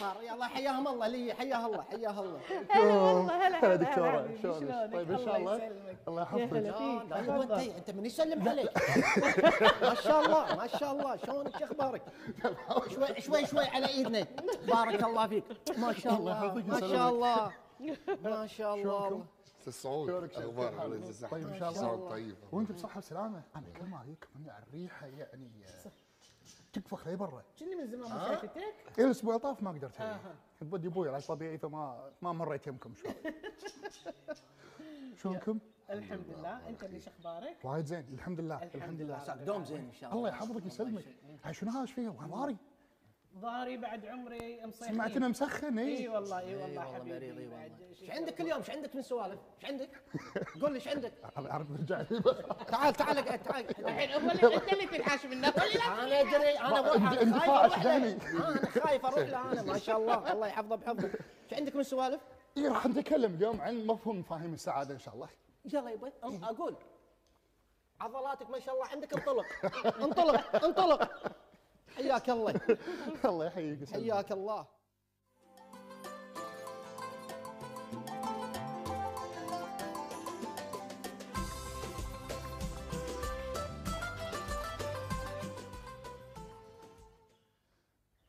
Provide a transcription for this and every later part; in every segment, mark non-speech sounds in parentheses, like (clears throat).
صار يلا حياهم الله لي حياه الله حياه الله. (laughs) هلا والله هلا هلا هلا دكتورة حبيبي، شلونك؟ طيب إن شاء الله يسلمك. الله يحفظك. أنت. أنت من يسلم عليك. (laughs) ما شاء الله ما شاء الله. شلونك؟ شو أخبارك؟ شوي شوي شوي على إيدنا. بارك الله فيك. ما شاء الله ما. شاء الله. ما (laughs) شاء الله؟ الله يجزاك طيب إن شاء الله. طيب. وانت بصحة وسلامة. أنا كل ما اجيك من الريحة يعني تكفخ لي برا. كني من زمان ما شايفتك إيه الأسبوع طاف ما قدرت كنت بدي أبوي علاج طبيعي فما ما مريت يمكم شوي. (laughs) شلونكم؟ الحمد لله. أنت ليش أخبارك؟ وايد زين. الحمد لله. الحمد لله. عساك دوم زين إن شاء الله. الله يحفظك يسلمك. هاي شنو هذا إيش فيه؟ ضاري ظهري بعد عمري مصيحين سمعتنا مسخن اي إي والله إي والله حبيبي مريض والله. إيش عندك اليوم؟ إيش عندك من سوالف؟ إيش عندك؟ (laughs) قول لي إيش عندك؟ عارف نرجع لي. تعال تعال تعال (laughs) الحين هو اللي أنت اللي تنحاش منه أنا أدري أنا اندفاع. آه، أنا خايف أروح له أنا ما شاء الله. الله يحفظه بحفظه. إيش عندك من سوالف؟ إي راح نتكلم اليوم عن مفهوم مفاهيم السعادة إن شاء الله. يلا يبا أم- أقول. عضلاتك ما شاء الله عندك انطلق. (laughs) انطلق انطلق. حياك الله. (laughs) الله يحييك. حياك الله.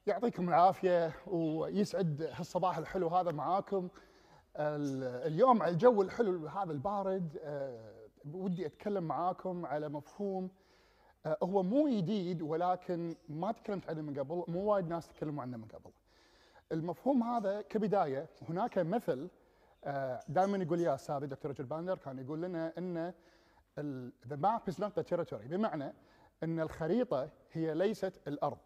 يعطيكم العافية ويسعد هالصباح الحلو هذا معاكم. ال- اليوم على الجو الحلو هذا البارد آه، ودي أتكلم معاكم على مفهوم هو مو جديد ولكن ما تكلمت عنه من قبل مو وايد ناس تكلموا عنه من قبل. المفهوم هذا كبداية هناك مثل دائما يقول يا أستاذ دكتور Richard Bandler كان يقول لنا إن the map is not the territory. بمعنى إن الخريطة هي ليست الأرض.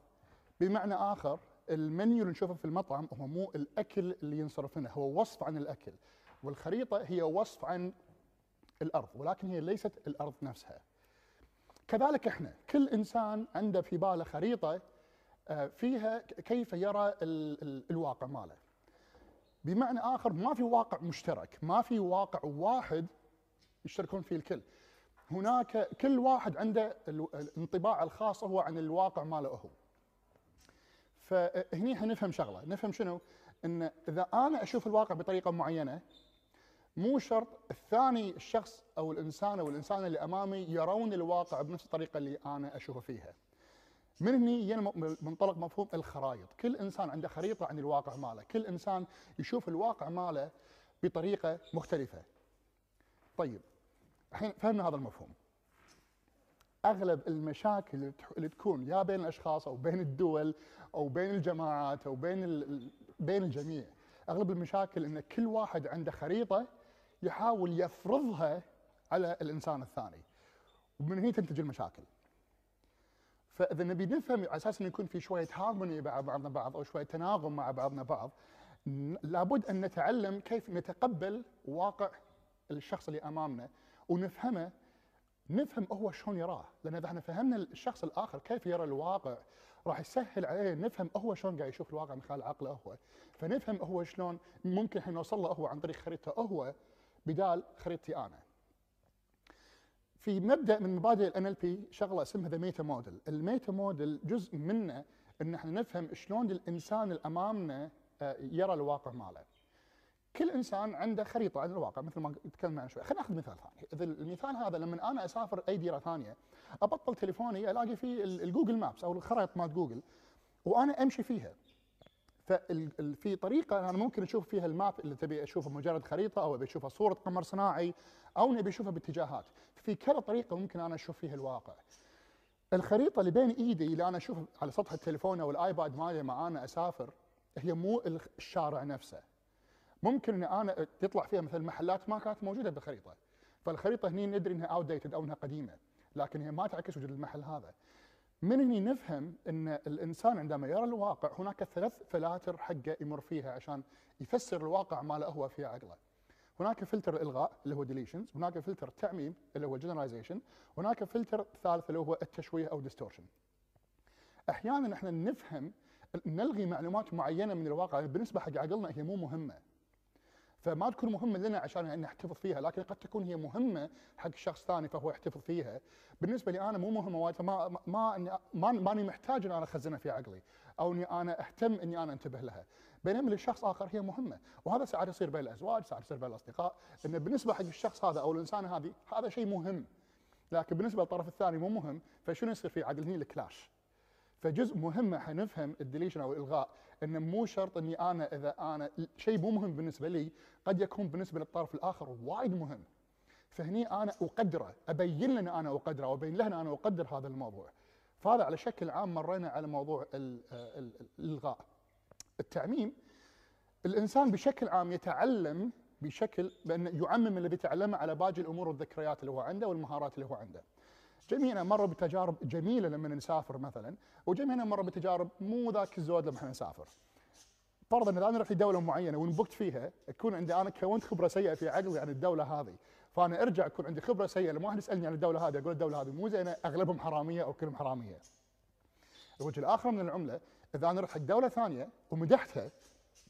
بمعنى آخر المنيو اللي نشوفه في المطعم هو مو الأكل اللي ينصرف لنا هو وصف عن الأكل. والخريطة هي وصف عن الأرض ولكن هي ليست الأرض نفسها. كذلك إحنا كل إنسان عنده في باله خريطة آه، فيها كيف يرى ال- ال- الواقع ماله. بمعنى آخر ما في واقع مشترك ما في واقع واحد يشتركون فيه الكل. هناك كل واحد عنده ال- الانطباع الخاص هو عن الواقع ماله هو. فهني حنفهم شغلة. نفهم شنو؟ إن إذا أنا أشوف الواقع بطريقة معينة مو شرط الثاني الشخص أو الإنسان أو الإنسان اللي أمامي يرون الواقع بنفس الطريقة اللي أنا أشوفه فيها. من هني منطلق مفهوم الخرائط. كل إنسان عنده خريطة عن الواقع ماله. كل إنسان يشوف الواقع ماله بطريقة مختلفة. طيب الحين فهمنا هذا المفهوم. أغلب المشاكل اللي تكون يا بين الأشخاص أو بين الدول أو بين الجماعات أو بين بين الجميع أغلب المشاكل إن كل واحد عنده خريطة يحاول يفرضها على الإنسان الثاني. ومن هنا تنتج المشاكل. فإذا نبي نفهم على أساس إنه يكون في شوية هارموني مع بعضنا بعض أو شوية تناغم مع بعضنا بعض لابد أن نتعلم كيف نتقبل واقع الشخص اللي أمامنا ونفهمه. نفهم هو شلون يراه. لأن إذا إحنا فهمنا الشخص الآخر كيف يرى الواقع راح يسهل علينا نفهم هو شلون قاعد يشوف الواقع من خلال عقله هو. فنفهم هو شلون ممكن إحنا نوصل له هو عن طريق خريطته هو بدال خريطتي أنا في مبدأ من مبادئ ال NLP شغلة اسمها the meta model، ال meta model جزء منه إن إحنا نفهم شلون الإنسان اللي أمامنا آه، يرى الواقع ماله. كل إنسان عنده خريطة عن الواقع مثل ما تكلمنا عن شوي، خلينا نأخذ مثال ثاني، إذا المثال هذا لما أنا أسافر أي ديرة ثانية أبطل تليفوني ألاقي فيه ال- Google Maps أو الخرائط مالت جوجل وأنا أمشي فيها. ففي طريقة أنا ممكن أشوف فيها ال map اللي تبي أشوفه مجرد خريطة أو أبي اشوفها صورة قمر صناعي أو نبي اشوفها باتجاهات. في كذا طريقة ممكن أنا أشوف فيها الواقع. الخريطة اللي بين إيدي اللي أنا أشوفها على سطح التليفون أو ال iPad مالي لما أنا أسافر هي مو الشارع نفسه. ممكن إن أنا تطلع فيها مثل محلات ما كانت موجودة بالخريطة. فالخريطة هني ندري إنها outdated أو إنها قديمة لكن هي ما تعكس وجود المحل هذا. من هني نفهم إن الإنسان عندما يرى الواقع هناك ثلاث فلاتر حقة يمر فيها عشان يفسر الواقع ماله هو في عقله. هناك فلتر الالغاء اللي هو deletions، هناك فلتر التعميم اللي هو generalization، هناك فلتر ثالث اللي هو التشويه أو distortion. أحيانا إحنا نفهم نلغي معلومات معينة من الواقع بالنسبة حق عقلنا هي مو مهمة. فما تكون مهمه لنا عشان نحتفظ فيها لكن قد تكون هي مهمة حق شخص ثاني فهو يحتفظ فيها. بالنسبة لي أنا مو مهمة وايد فما ما ما ماني محتاج إن أنا أخزنها في عقلي أو إني أنا أهتم إني أنا أنتبه لها. بينما للشخص آخر هي مهمة وهذا ساعات يصير بين الأزواج ساعات يصير بين الأصدقاء انه بالنسبة حق الشخص هذا أو الإنسان هذه هذا شيء مهم. لكن بالنسبة للطرف الثاني مو مهم فشنو يصير في عدل هني ال clash. فجزء مهم حق نفهم ال deletion أو الإلغاء إنه مو شرط إني أنا إذا أنا شيء مو مهم بالنسبة لي قد يكون بالنسبة للطرف الآخر وايد مهم. فهني أنا أقدره أبين له ان أنا أقدره وابين له ان أنا أقدر هذا الموضوع. فهذا على شكل عام مرينا على موضوع ال- الإلغاء. التعميم الإنسان بشكل عام يتعلم بشكل بانه يعمم اللي بيتعلمه على باقي الأمور والذكريات اللي هو عنده والمهارات اللي هو عنده. جميعنا مروا بتجارب جميلة لما نسافر مثلا وجميعنا مروا بتجارب مو ذاك الزود لما إحنا نسافر. فرضا إذا أنا رحت لدولة معينة وانبكت فيها يكون عندي أنا كونت خبرة سيئة في عقلي عن الدولة هذه فأنا أرجع يكون عندي خبرة سيئة لما واحد يسألني عن الدولة هذه أقول الدولة هذه مو زينة أغلبهم حرامية أو كلهم حرامية. الوجه الآخر من العملة إذا أنا رحت دولة ثانية ومدحتها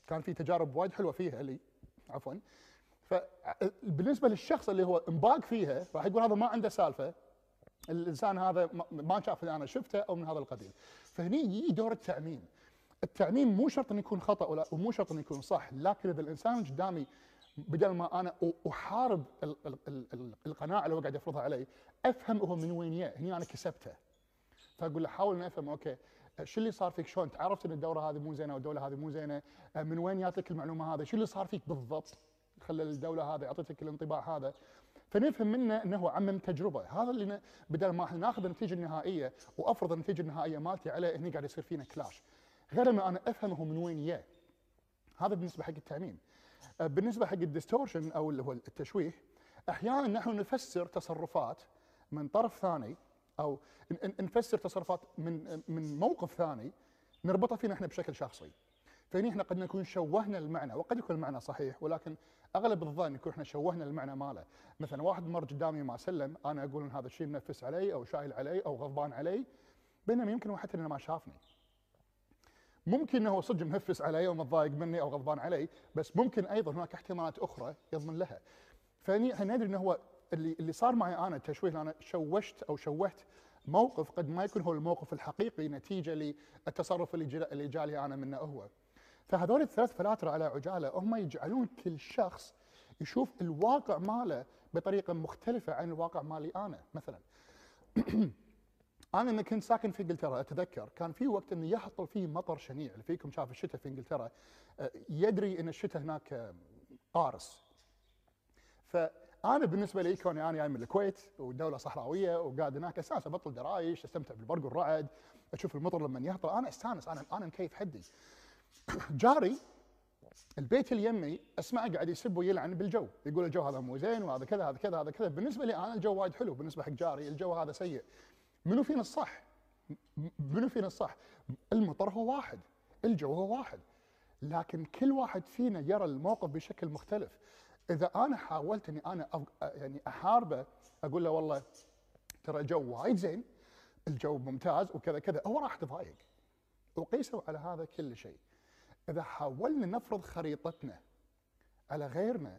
كان في تجارب وايد حلوة فيها لي عفوا فبالنسبة للشخص اللي هو انباق فيها راح يقول هذا ما عنده سالفة الإنسان هذا ما- شاف اللي أنا شفته أو من هذا القبيل. فهني يجي دور التعميم التعميم مو شرط إنه يكون خطأ ولا ومو شرط إنه يكون صح لكن إذا الإنسان قدامي بدل ما أنا أحارب ال- ال- ال- ال- القناعة اللي هو قاعد يفرضها علي أفهم هو من وين جاء. هني أنا كسبته. فأقول له حاول إني أفهم okay شو اللي صار فيك؟ شلون؟ تعرفت إن الدورة هذه مو زينة والدورة هذه مو زينة. آه، من وين جاتك المعلومة هذه؟ شو اللي صار فيك بالضبط؟ خلى الدورة هذه اعطتك الانطباع هذا. فنفهم منه إنه عمم تجربة. هذا اللي بدل ما إحنا ناخذ النتيجة النهائية وأفرض النتيجة النهائية مالتي عليه هني قاعد يصير فينا clash. غير ما أنا افهم هو من وين جاء. هذا بالنسبة حق التعميم. آه، بالنسبة حق ال distortion أو اللي هو التشويه أحيانا نحن نفسر تصرفات من طرف ثاني أو نفسر تصرفات من من موقف ثاني نربطها فينا إحنا بشكل شخصي. فهني إحنا قد نكون شوهنا المعنى وقد يكون المعنى صحيح ولكن أغلب الظن يكون إحنا شوهنا المعنى ماله. مثلا واحد مر قدامي ما سلم أنا أقول إن هذا الشيء منفس علي أو شايل علي أو غضبان علي بينما يمكن هو حتى إنه ما شافني. ممكن إنه هو صدق مهفس علي أو متضايق مني أو غضبان علي بس ممكن أيضا هناك احتمالات أخرى يضمن لها. إحنا ندري إنه هو اللي اللي صار معي أنا التشويه أنا شوشت أو شوهت موقف قد ما يكون هو الموقف الحقيقي نتيجة للتصرف اللي اللي جالي أنا منه هو. فهذول الثلاث فلاتر على عجاله هم يجعلون كل شخص يشوف الواقع ماله بطريقة مختلفة عن الواقع مالي أنا مثلا. (clears throat) أنا لما كنت ساكن في إنجلترا أتذكر كان في وقت انه يهطل فيه مطر شنيع اللي فيكم شاف الشتاء في إنجلترا آه، يدري إن الشتاء هناك آه، قارس. فأنا بالنسبة لي كوني أنا جاي من الكويت ودوله صحراوية وقاعد هناك أستانس أبطل درايش أستمتع بالبرق والرعد أشوف المطر لما يهطل أنا أستانس أنا أنا مكيف حدي. (coughs) جاري البيت اللي يمي أسمعه قاعد يسب ويلعن بالجو. يقول الجو هذا مو زين وهذا كذا هذا كذا هذا كذا. بالنسبة لي أنا الجو وايد حلو بالنسبة حق جاري. الجو هذا سيء. منو فينا الصح؟ منو فينا الصح؟ المطر هو واحد. الجو هو واحد. لكن كل واحد فينا يرى الموقف بشكل مختلف. إذا أنا حاولت إني أنا يعني أحاربه أقول له والله ترى الجو وايد زين الجو ممتاز وكذا كذا هو راح يتضايق. وقيسوا على هذا كل شيء. إذا حاولنا نفرض خريطتنا على غيرنا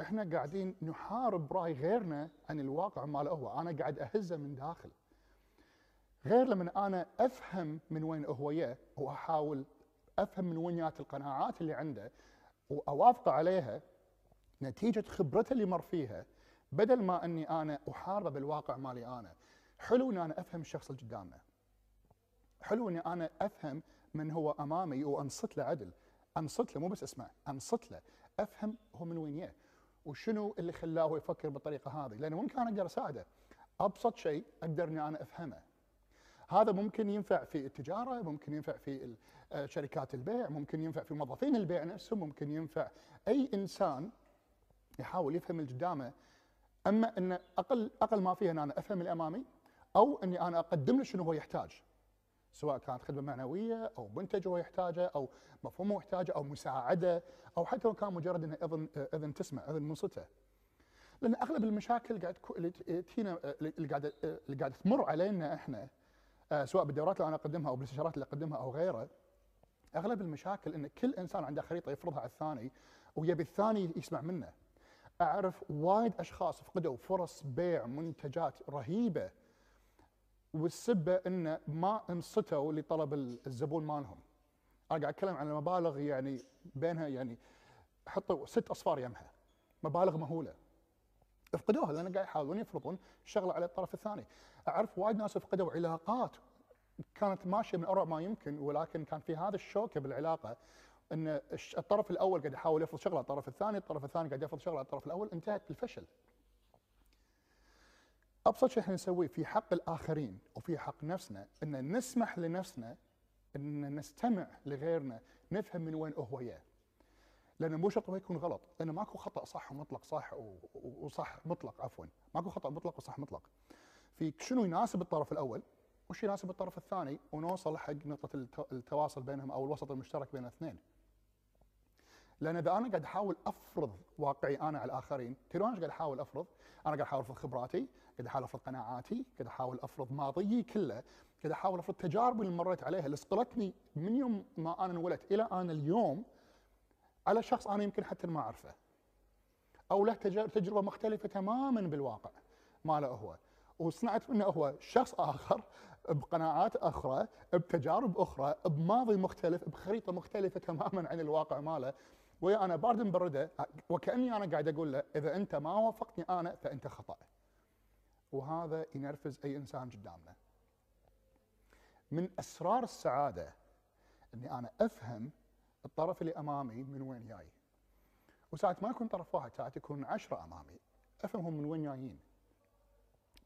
إحنا قاعدين نحارب رأي غيرنا عن الواقع ماله هو. أنا قاعد أهزه من داخل. غير لما أنا أفهم من وين هو جاء وأحاول أفهم من وين جات القناعات اللي عنده واوافقه عليها نتيجة خبرته اللي مر فيها بدل ما إني أنا أحاربه بالواقع مالي أنا. حلو ان أنا أفهم الشخص اللي قدامنا. حلو إني أنا أفهم من هو أمامي وأنصت له عدل. أنصت له مو بس أسمع أنصت له. أفهم هو من وين جاء وشنو اللي خلاه يفكر بالطريقة هذه. لأنه ممكن أنا أقدر أساعده. أبسط شيء أقدر إني أنا أفهمه. هذا ممكن ينفع في التجارة ممكن ينفع في آه، شركات البيع ممكن ينفع في موظفين البيع نفسهم ممكن ينفع أي إنسان يحاول يفهم اللي قدامه. أما إن أقل أقل ما فيها إن أنا أفهم اللي أمامي أو إني أنا أقدم له شنو هو يحتاج. سواء كانت خدمة معنوية أو منتج هو يحتاجه أو مفهوم هو يحتاجه أو مساعدة أو حتى لو كان مجرد إنه إذن إذن تسمع إذن منصته لأن أغلب المشاكل قاعد اللي ت- تجينا اللي قاعدة اللي قاعدة تمر علينا إحنا آه، سواء بالدورات اللي أنا أقدمها أو بالاستشارات اللي أقدمها أو غيره أغلب المشاكل إن كل إنسان عنده خريطة يفرضها على الثاني ويبي الثاني يسمع منه. أعرف وايد أشخاص فقدوا فرص بيع منتجات رهيبة والسبة انه ما انصتوا لطلب ال- الزبون مالهم. أنا قاعد أتكلم عن مبالغ يعني بينها يعني حطوا ست أصفار يمها مبالغ مهولة. افقدوها لأن قاعد يحاولون يفرضون الشغله على الطرف الثاني. أعرف وايد ناس فقدوا علاقات كانت ماشية من اروع ما يمكن ولكن كان في هذا الشوكه بالعلاقة إن الطرف الأول قاعد يحاول يفرض شغلة على الطرف الثاني، الطرف الثاني قاعد يفرض شغلة على الطرف الأول، انتهت بالفشل. أبسط شيء إحنا نسويه في حق الآخرين وفي حق نفسنا إن نسمح لنفسنا إن نستمع لغيرنا، نفهم من وين هو جاي. لأن مو شرط يكون غلط، لأن ماكو خطأ صح ومطلق صح وصح مطلق عفوا، ماكو خطأ مطلق وصح مطلق. في شنو يناسب الطرف الأول وش يناسب الطرف الثاني ونوصل حق نقطة الت- التواصل بينهم أو الوسط المشترك بين الاثنين. لأن إذا أنا قاعد أحاول أفرض واقعي أنا على الآخرين، تدرون إيش قاعد أحاول أفرض؟ أنا قاعد أحاول أفرض خبراتي، قاعد أحاول أفرض قناعاتي، قاعد أحاول أفرض ماضيي كله، قاعد أحاول أفرض تجاربي اللي مريت عليها اللي صقلتني من يوم ما أنا انولدت إلى أنا اليوم على شخص أنا يمكن حتى ما أعرفه. أو له تجربة مختلفة تماما بالواقع ماله هو. وصنعت منه هو شخص آخر بقناعات أخرى، بتجارب أخرى، بماضي مختلف، بخريطة مختلفة تماما عن الواقع ماله، ويا أنا بارد مبردة وكأني أنا قاعد أقول له إذا أنت ما وافقتني أنا فأنت خطأ. وهذا ينرفز أي إنسان قدامنا. من أسرار السعادة إني أنا أفهم الطرف اللي أمامي من وين جاي. وساعات ما يكون طرف واحد، ساعات يكون عشرة أمامي، أفهمهم من وين جايين.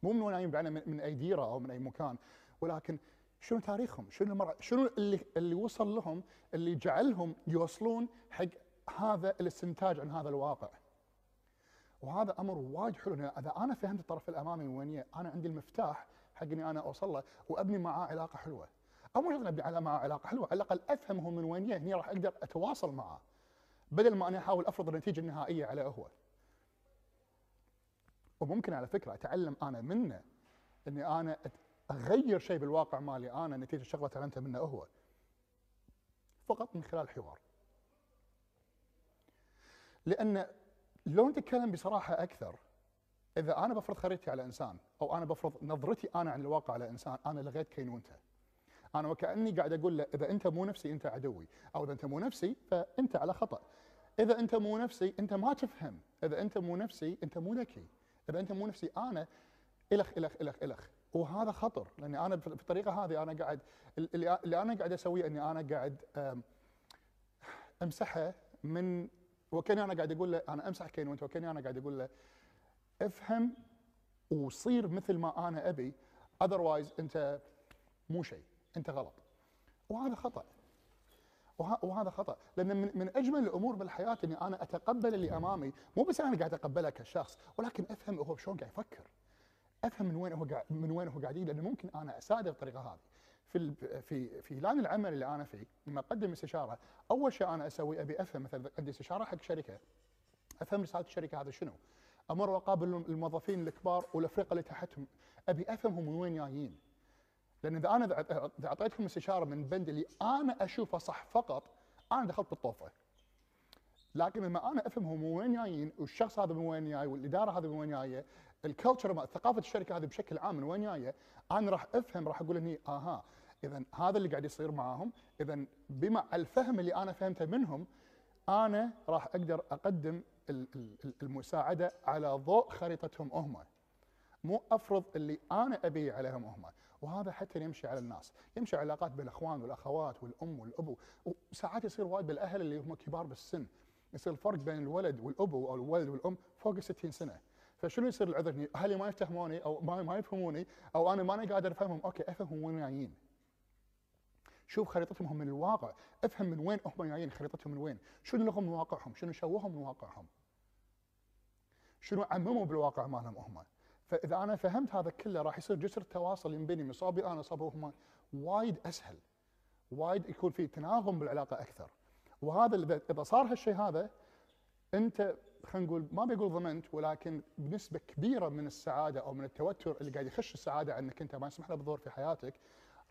مو من وين جايين بعنا من, أي ديرة أو من أي مكان، ولكن شنو تاريخهم؟ شنو. شنو اللي اللي وصل لهم اللي جعلهم يوصلون حق هذا الاستنتاج عن هذا الواقع. وهذا أمر وايد حلو لأن إذا أنا فهمت الطرف الأمامي من وين أنا عندي المفتاح حق إني أنا اوصل له وأبني معاه علاقة حلوة. أو مو أبني على- معاه علاقة حلوة، على الأقل افهم هو من وين هني راح أقدر أتواصل معاه. بدل ما أنا أحاول أفرض النتيجة النهائية عليه هو. وممكن على فكرة أتعلم أنا منه إني أنا أغير شيء بالواقع مالي أنا نتيجة شغلة تعلمتها منه هو. فقط من خلال حوار. لأن لو نتكلم بصراحة أكثر إذا أنا بفرض خريطتي على إنسان أو أنا بفرض نظرتي أنا عن الواقع على إنسان أنا لغيت كينونته. أنا وكأني قاعد أقول له إذا أنت مو نفسي أنت عدوي أو إذا أنت مو نفسي فأنت على خطأ. إذا أنت مو نفسي أنت ما تفهم، إذا أنت مو نفسي أنت مو ذكي، إذا أنت مو نفسي أنا إلخ إلخ إلخ إلخ وهذا خطر لأني أنا بالطريقة هذه أنا قاعد اللي أنا قاعد أسويه إني أنا قاعد أمسحه من وكاني أنا قاعد أقول له أنا أمسح كينونته وكاني أنا قاعد أقول له افهم وصير مثل ما أنا أبي اذروايز أنت مو شيء أنت غلط. وهذا خطأ. وه- وهذا خطأ. لأن من, من أجمل الأمور بالحياة إني أنا أتقبل اللي أمامي مو بس أنا قاعد أتقبله كشخص ولكن أفهم هو شلون قاعد يفكر. أفهم من وين هو قاعد من وين هو قاعد يجي لأنه ممكن أنا أساعده بالطريقة هذه. في في في لأن العمل اللي أنا فيه لما أقدم استشارة أول شيء أنا أسوي أبي أفهم مثلا عندي استشارة حق شركة أفهم رساله الشركة هذا شنو؟ أمر واقابل الموظفين الكبار والافرقه اللي تحتهم. أبي افهمهم من وين جايين. لأن إذا أنا إذا اعطيتهم استشارة من بند اللي أنا أشوفه صح فقط أنا دخلت بالطوفة. لكن لما أنا أفهم هم من وين جايين والشخص هذا من وين جاي والإدارة هذه من وين جاية الكلتشر ثقافة الشركة هذه بشكل عام من وين جاية أنا راح أفهم راح أقول هني أها اذا هذا اللي قاعد يصير معاهم. اذا بما الفهم اللي أنا فهمته منهم أنا راح أقدر أقدم ال- ال- المساعدة على ضوء خريطتهم هم. مو أفرض اللي أنا أبي عليهم هم. وهذا حتى يمشي على الناس. يمشي علاقات بين الأخوان والأخوات والأم والأبو. وساعات يصير وايد بالأهل اللي هم كبار بالسن. يصير الفرق بين الولد والأبو أو الولد والأم فوق ال 60 سنة. فشنو يصير العذر؟ هني؟ أهلي ما يفتهموني أو ما ما يفهموني أو أنا ماني قادر أفهمهم؟ okay افهم وين جايين شوف خريطتهم هم من الواقع. افهم من وين هم جايين خريطتهم من وين؟ شنو لهم من واقعهم؟ شنو شوهوا من واقعهم؟ شنو عمموا بالواقع مالهم هم؟ فإذا أنا فهمت هذا كله راح يصير جسر التواصل ينبني من صوبي أنا صوبهم هم وايد أسهل. وايد يكون في تناغم بالعلاقة أكثر. وهذا إذا صار هالشيء هذا أنت خلينا نقول ما بيقول ضمنت ولكن بنسبة كبيرة من السعادة أو من التوتر اللي قاعد يخش السعادة عنك أنت ما يسمح له بالظهور في حياتك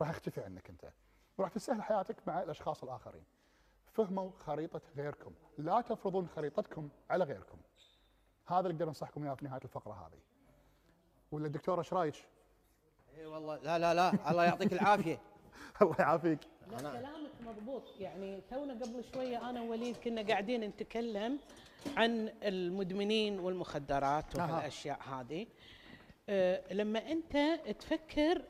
راح يختفي عنك أنت. وراح تسهل حياتك مع الأشخاص الآخرين. فهموا خريطة غيركم. لا تفرضون خريطتكم على غيركم. هذا اللي أقدر انصحكم إياه في نهاية الفقرة هذه. ولا الدكتوره إيش رأيك؟ اي والله لا لا لا. الله يعطيك (laughs) العافية. الله يعافيك. لا كلامك مضبوط. يعني تونا قبل شوية أنا ووليد كنا قاعدين نتكلم عن المدمنين والمخدرات. وهالأشياء هذه. أه لما أنت تفكر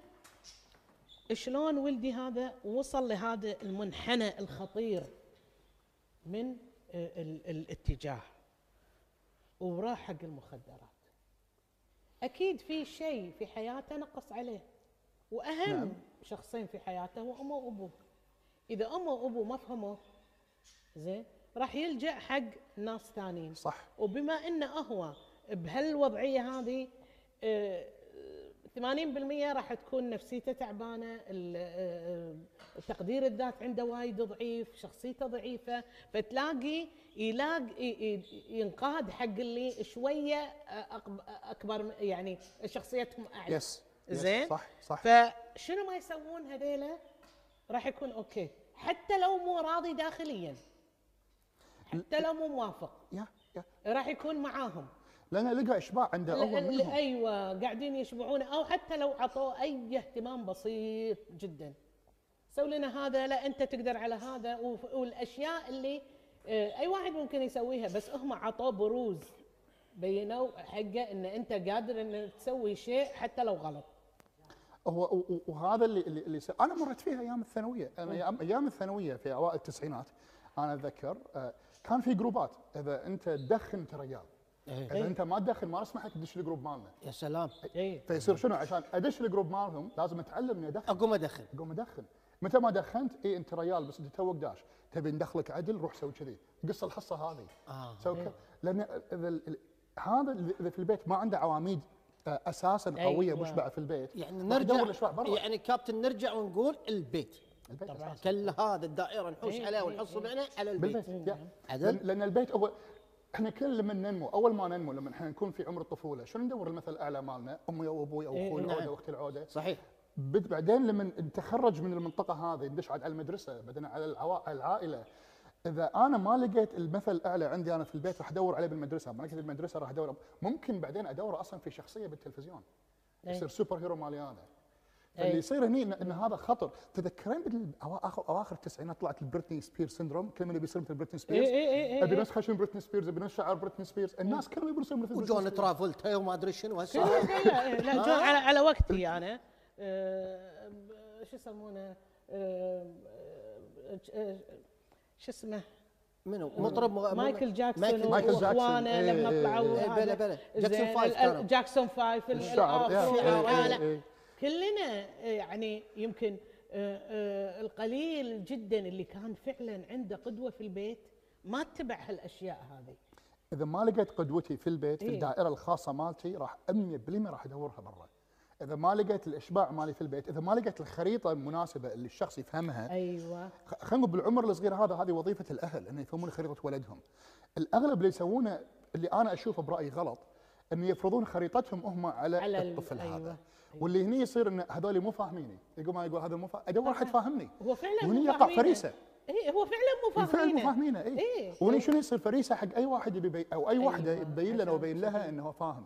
شلون ولدي هذا وصل لهذا المنحنى الخطير من آه، ال- الاتجاه وراح حق المخدرات أكيد في شيء في حياته نقص عليه وأهم نعم. نعم. شخصين في حياته هو أمه وأبوه إذا أمه وأبوه ما فهموه زين راح يلجأ حق ناس ثانيين صح وبما إنه هو بهالوضعية هذه آه، 80% راح تكون نفسيته تعبانة تقدير الذات عنده وايد ضعيف شخصيته ضعيفة فتلاقي يلاقي ي- ي- ينقاد حق اللي شوية أكبر يعني شخصيتهم أعلى. yes yes، زين؟ صح صح. فشنو ما يسوون هذيلا؟ راح يكون okay. حتى لو مو راضي داخليا. حتى لو مو موافق. يا يا راح يكون معاهم. لأن لقى إشباع عنده هو ل- ل- منهم. أيوه قاعدين يشبعونه أو حتى لو عطوه أي اهتمام بسيط جدا. سوي لنا هذا لا أنت تقدر على هذا. والأشياء اللي آه، أي واحد ممكن يسويها بس هم عطوه بروز بينوا حقه إن أنت قادر إن تسوي شيء حتى لو غلط. هو وهذا اللي اللي, أنا مريت فيها أيام الثانوية. أنا أيام الثانوية في أوائل التسعينات أنا أتذكر آه، كان في group ات. إذا أنت تدخن انت رجال إيه. إذا أنت ما تدخن ما نسمح لك تدش ال group مالنا. يا سلام. اي فيصير شنو؟ عشان أدش ال group مالهم لازم أتعلم إني ادخن أقوم ادخن أقوم ادخن متى ما دخنت؟ اي أنت ريال بس أنت توك داش. تبي ندخلك عدل روح سوي كذي. قص الحصة هذه. آه. سوي كذا لأن اذا هذا اللي اذا في البيت ما عنده عواميد آه، أساسا قوية أيوة. مشبعة في البيت. يعني نرجع برا. يعني كابتن نرجع ونقول البيت. البيت طبعاً. كل هذا الدائرة نحوش إيه، عليه إيه، ونحص إيه. معنا على البيت. بالبيت؟ لأن, لأن البيت هو إحنا كل لما ننمو أول ما ننمو لما إحنا نكون في عمر الطفولة شنو ندور المثل الاعلى مالنا أمي أو أبوي أو إيه، أخوي نعم. العوده واختي العوده صحيح بعدين لما نتخرج من المنطقة هذه ندش على المدرسة بعدين على العائلة إذا أنا ما لقيت المثل الاعلى عندي أنا في البيت راح أدور عليه بالمدرسة ما لقيت بالمدرسة راح ادور ممكن بعدين ادور أصلا في شخصية بالتلفزيون إيه. يصير super hero مالي أنا إيه. فاللي يصير هني إن, إن هذا خطر. تذكرين اواخر التسعينات طلعت البريتني سبيرز syndrome كل من يبي يصير مثل بريتني سبيرز إيه، إيه، إيه، أبي إيه. نفس خشم بريتني سبيرز أبي نفس شعر بريتني سبيرز الناس كلهم يبون يصيرون مثل وجون. ترافولتا وما أدري شنو هسه. لا لا جو على على وقتي أنا آه، شو يسمونه؟ آه، آه، شو اسمه؟ منو؟ مطرب مغ- مايكل جاكسون مايكل مايكل جاكسون. وإخوانه إيه، لما إيه، طلعوا إيه، هذا. بلا بلا. Jackson Five Jackson Five ال- الشعر كلنا آه، يعني يمكن آه، آه، القليل جدا اللي كان فعلا عنده قدوة في البيت ما اتبع هالأشياء هذه. إذا ما لقيت قدوتي في البيت في إيه. الدائرة الخاصة مالتي راح 100% راح أدورها برا. إذا ما لقيت الإشباع مالي في البيت إذا ما لقيت الخريطة المناسبة اللي الشخص يفهمها أيوه. خلينا نقول بالعمر الصغير هذا هذه وظيفة الأهل إنه يفهمون خريطة ولدهم. الأغلب اللي يسوونه اللي أنا أشوفه برأيي غلط إنه يفرضون خريطتهم هم على, على ال- الطفل أيوة. هذا واللي هني يصير إن هذول مو فاهميني. يقول ما يقول هذا مو فاهم ادور احد فاهمني. هو فعلا وهني مو يقع فاهمينه. فريسة. اي هو فعلا مو بالفعل مو فاهمينه. فاهمينه اي إيه. وهني شنو يصير؟ فريسة حق أي واحد يبي أو أي واحدة أيوة. يبين لنا عشان ويبين لها إنه هو فاهم.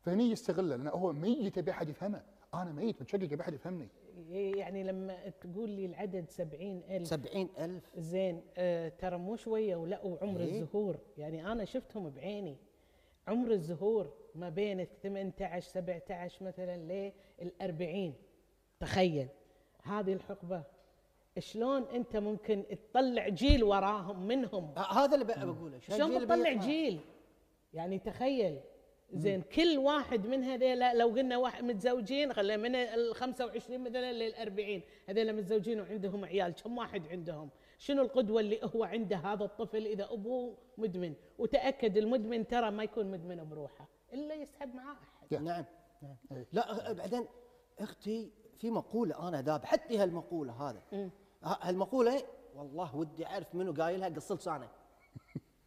فهني يستغله لأنه هو ميت يبي أحد يفهمه. أنا ميت متشقق يبي أحد يفهمني. يعني لما تقول لي العدد سبعين ألف. سبعين ألف. زين آه ترى مو شوية ولا وعمر إيه. الزهور. يعني أنا شفتهم بعيني. عمر الزهور. ما بين ال 18 17 مثلا لل 40 تخيل. هذه الحقبة. شلون أنت ممكن تطلع جيل وراهم منهم؟ هذا اللي بق- بقوله. شلون بيطلع. جيل؟ يعني تخيل. زين كل واحد من هذيلا لو قلنا واحد متزوجين خلينا من ال 25 مثلا لل 40 هذيلا متزوجين وعندهم عيال. كم واحد عندهم؟ شنو القدوة اللي هو عنده هذا الطفل إذا أبوه مدمن؟ وتأكد المدمن ترى ما يكون مدمن بروحه. إلا يسحب معاه أحد. نعم. نعم. لا بعدين أختي في مقولة أنا ذابحتني هالمقولة هذا. هالمقولة والله ودي أعرف منو قايلها قص لسانه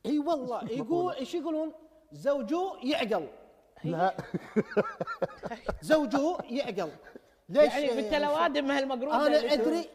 إي والله (laughs) يقول إيش يقولون؟ زوجه يعقل. لا. (laughs) زوجه يعقل. ليش؟ يعني بالتلوادم هالمقروضه أنا أدري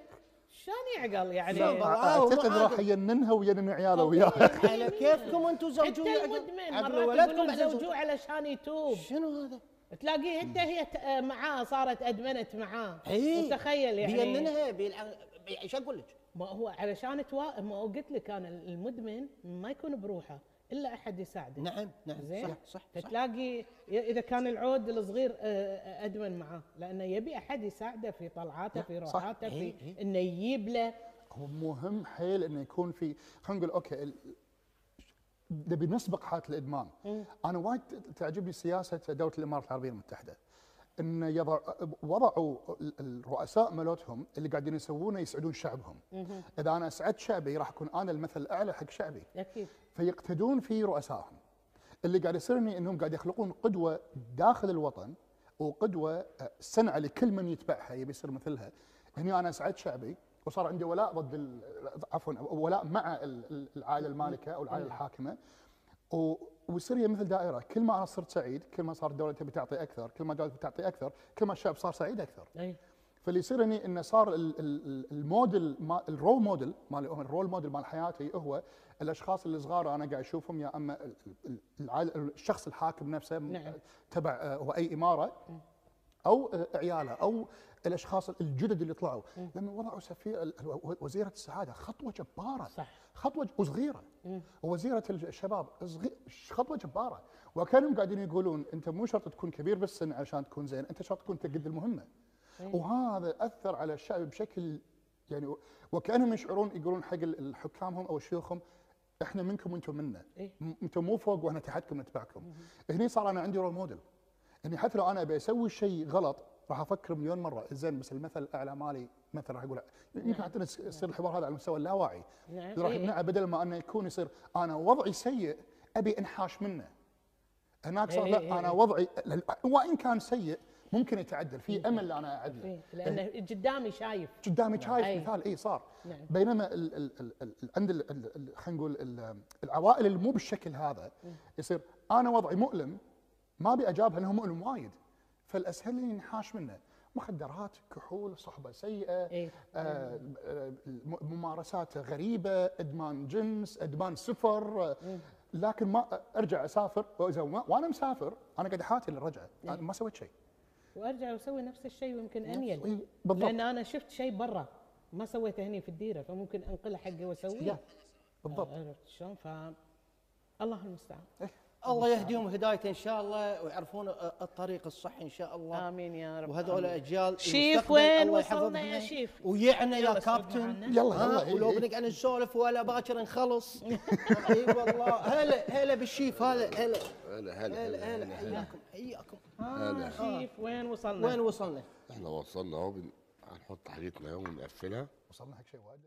شلون يعقل يعني؟ آه، أعتقد. راح يننها وينن عياله وياه. (laughs) على كيفكم أنتم زوجه حتى المدمن مرات ولدكم يقولون زوجوه علشان يتوب شنو هذا؟ تلاقيه انت هي آه، معاه صارت أدمنت معاه. اي وتخيل يعني؟ بيننها بيلعن إيش أقول لك؟ ما هو علشان توا... ما هو قلت لك أنا المدمن ما يكون بروحه. إلا أحد يساعده. نعم نعم زين؟ صح صح, صح. تلاقي إذا كان العود الصغير آه، أدمن معاه لأنه يبي أحد يساعده في طلعاته في. روحاته في. إنه يجيب له. هو مهم حيل إنه يكون في خلينا نقول أوكي نبي نسبق حالة الإدمان. أنا وايد تعجبني سياسة دولة الإمارات العربية المتحدة. إن يضع وضعوا ال- الرؤساء مالتهم اللي قاعدين يسوونه يسعدون شعبهم. إذا أنا اسعدت شعبي راح أكون أنا المثل الأعلى حق شعبي. أكيد. فيقتدون في رؤسائهم. اللي قاعد يصيرني إنهم قاعد يخلقون قدوة داخل الوطن وقدوة آه، سنعه لكل من يتبعها. يبي يصير مثلها. هني أنا اسعدت شعبي وصار عندي ولاء ضد عفوا ولاء مع ال- ال- العائلة المالكة أو العائلة الحاكمة. ويصير مثل دائرة. كل ما أنا صرت سعيد كل ما صار الدولة تبي تعطي أكثر كل ما الدولة تبي تعطي أكثر كل ما الشعب صار سعيد أكثر. أي. فاللي يصير هني إنه صار ال- ال- ال- الموديل ما ال role model مال ال role model مال حياتي هو الأشخاص اللي صغار أنا قاعد أشوفهم يا أما الشخص الحاكم نفسه نعم. تبع آه، هو أي إمارة أو آه، عياله أو الأشخاص الجدد اللي طلعوا. لما وضعوا سفير وزيرة السعادة خطوة جبارة صح. خطوة وصغيره ووزيره الشباب صغي- خطوة جبارة. وكانوا قاعدين يقولون أنت مو شرط تكون كبير بالسن عشان تكون زين أنت شرط تكون تقد المهمة. وهذا أثر على الشعب بشكل يعني وكانهم يشعرون يقولون حق ال- الحكامهم أو شيوخهم إحنا منكم وأنتم منا إيه. أنتم مو فوق وإحنا تحتكم نتبعكم هني صار أنا عندي رول موديل اني حتى لو أنا أبي أسوي شيء غلط راح أفكر مليون مرة زين بس المثل الأعلى مالي مثل راح أقول يمكن حتى يص- يصير الحوار هذا على المستوى اللاواعي نعم. راح إيه. يمنعه بدل ما أنه يكون يصير أنا وضعي سيء أبي انحاش منه هناك صار إيه، لا إيه، أنا. وضعي وإن كان سيء ممكن يتعدل في أمل أنا اعدله إيه. لأنه قدامي شايف. قدامي شايف أي. مثال. اي صار. نعم. بينما عند خلينا نقول ال- العوائل اللي مو بالشكل هذا يصير أنا وضعي مؤلم ما أبي أجابها لأنه مؤلم وايد. فالأسهل لي انحاش منه. مخدرات كحول صحبة سيئة إيه. آه ممارسات غريبة إدمان جنس إدمان سفر آه، لكن ما أرجع أسافر وإذا ما- وأنا مسافر أنا قاعد أحاتي للرجعة. أنا ما سويت شيء. وأرجع وأسوي نفس الشيء ويمكن أنيل. إيه، بالضبط. لأن أنا شفت شيء برا ما سويته هني في الديرة فممكن أنقله حقي وأسويه. يا، بالضبط. عرفت شلون؟ ف الله المستعان. الله يهديهم هدايته إن شاء الله ويعرفون الطريق الصح إن شاء الله. آمين يا رب. وهذول. أجيال شيف وين وصلنا. يا شيف؟ ويعنا يا كابتن. يلا يلا إيه، ولو إيه. بنقعد نسولف ولا باكر نخلص. (laughs) إي والله. هلا هلا بالشيف هلا هلا هلا هلا هلا هلا هلا. حياكم حياكم. آه شيف وين وصلنا؟ وين وصلنا؟ إحنا وصلنا أهو بن- هنحط حاجتنا أهو ونقفلها. وصلنا حق شيء وايد